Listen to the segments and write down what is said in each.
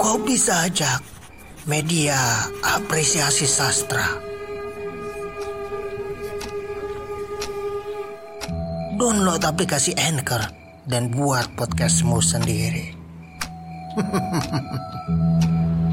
Kopi Sajak, media apresiasi sastra. Download aplikasi Anchor dan buat podcastmu sendiri.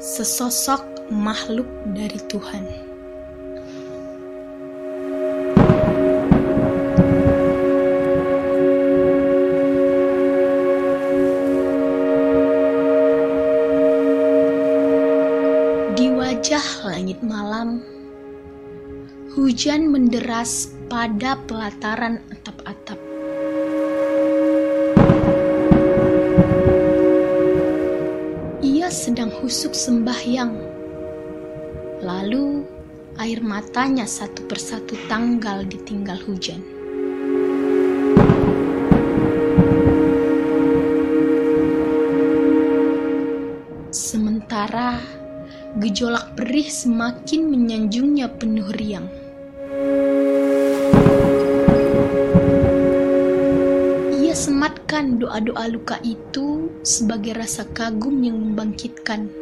sesosok makhluk dari Tuhan. Di wajah langit malam, hujan menderas pada pelataran atap-atap. Husuk sembahyang. Lalu air matanya satu persatu tanggal ditinggal hujan. Sementara gejolak perih semakin menyanjungnya penuh riang. Sematkan doa-doa luka itu sebagai rasa kagum yang membangkitkan.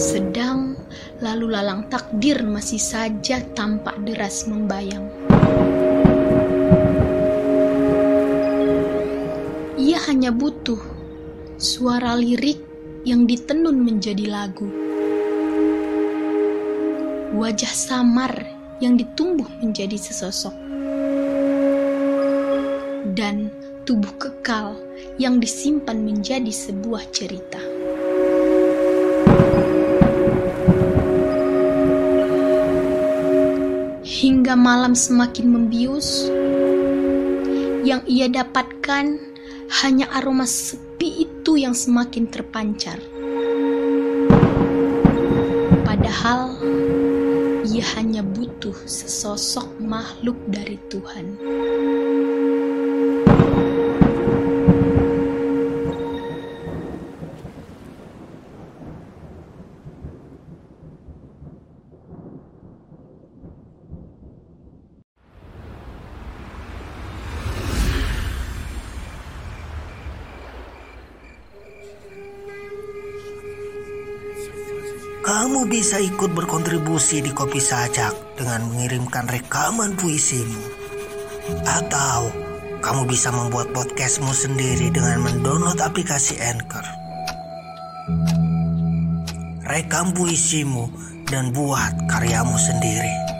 Sedang lalu lalang takdir masih saja tampak deras membayang. Ia hanya butuh suara lirik yang ditenun menjadi lagu. Wajah samar yang ditumbuh menjadi sesosok. Dan tubuh kekal yang disimpan menjadi sebuah cerita. Hingga malam semakin membius, yang ia dapatkan hanya aroma sepi itu yang semakin terpancar. Padahal ia hanya butuh sesosok makhluk dari Tuhan. Kamu bisa ikut berkontribusi di Kopi Sajak dengan mengirimkan rekaman puisimu. Atau kamu bisa membuat podcastmu sendiri dengan mendownload aplikasi Anchor. Rekam puisimu dan buat karyamu sendiri.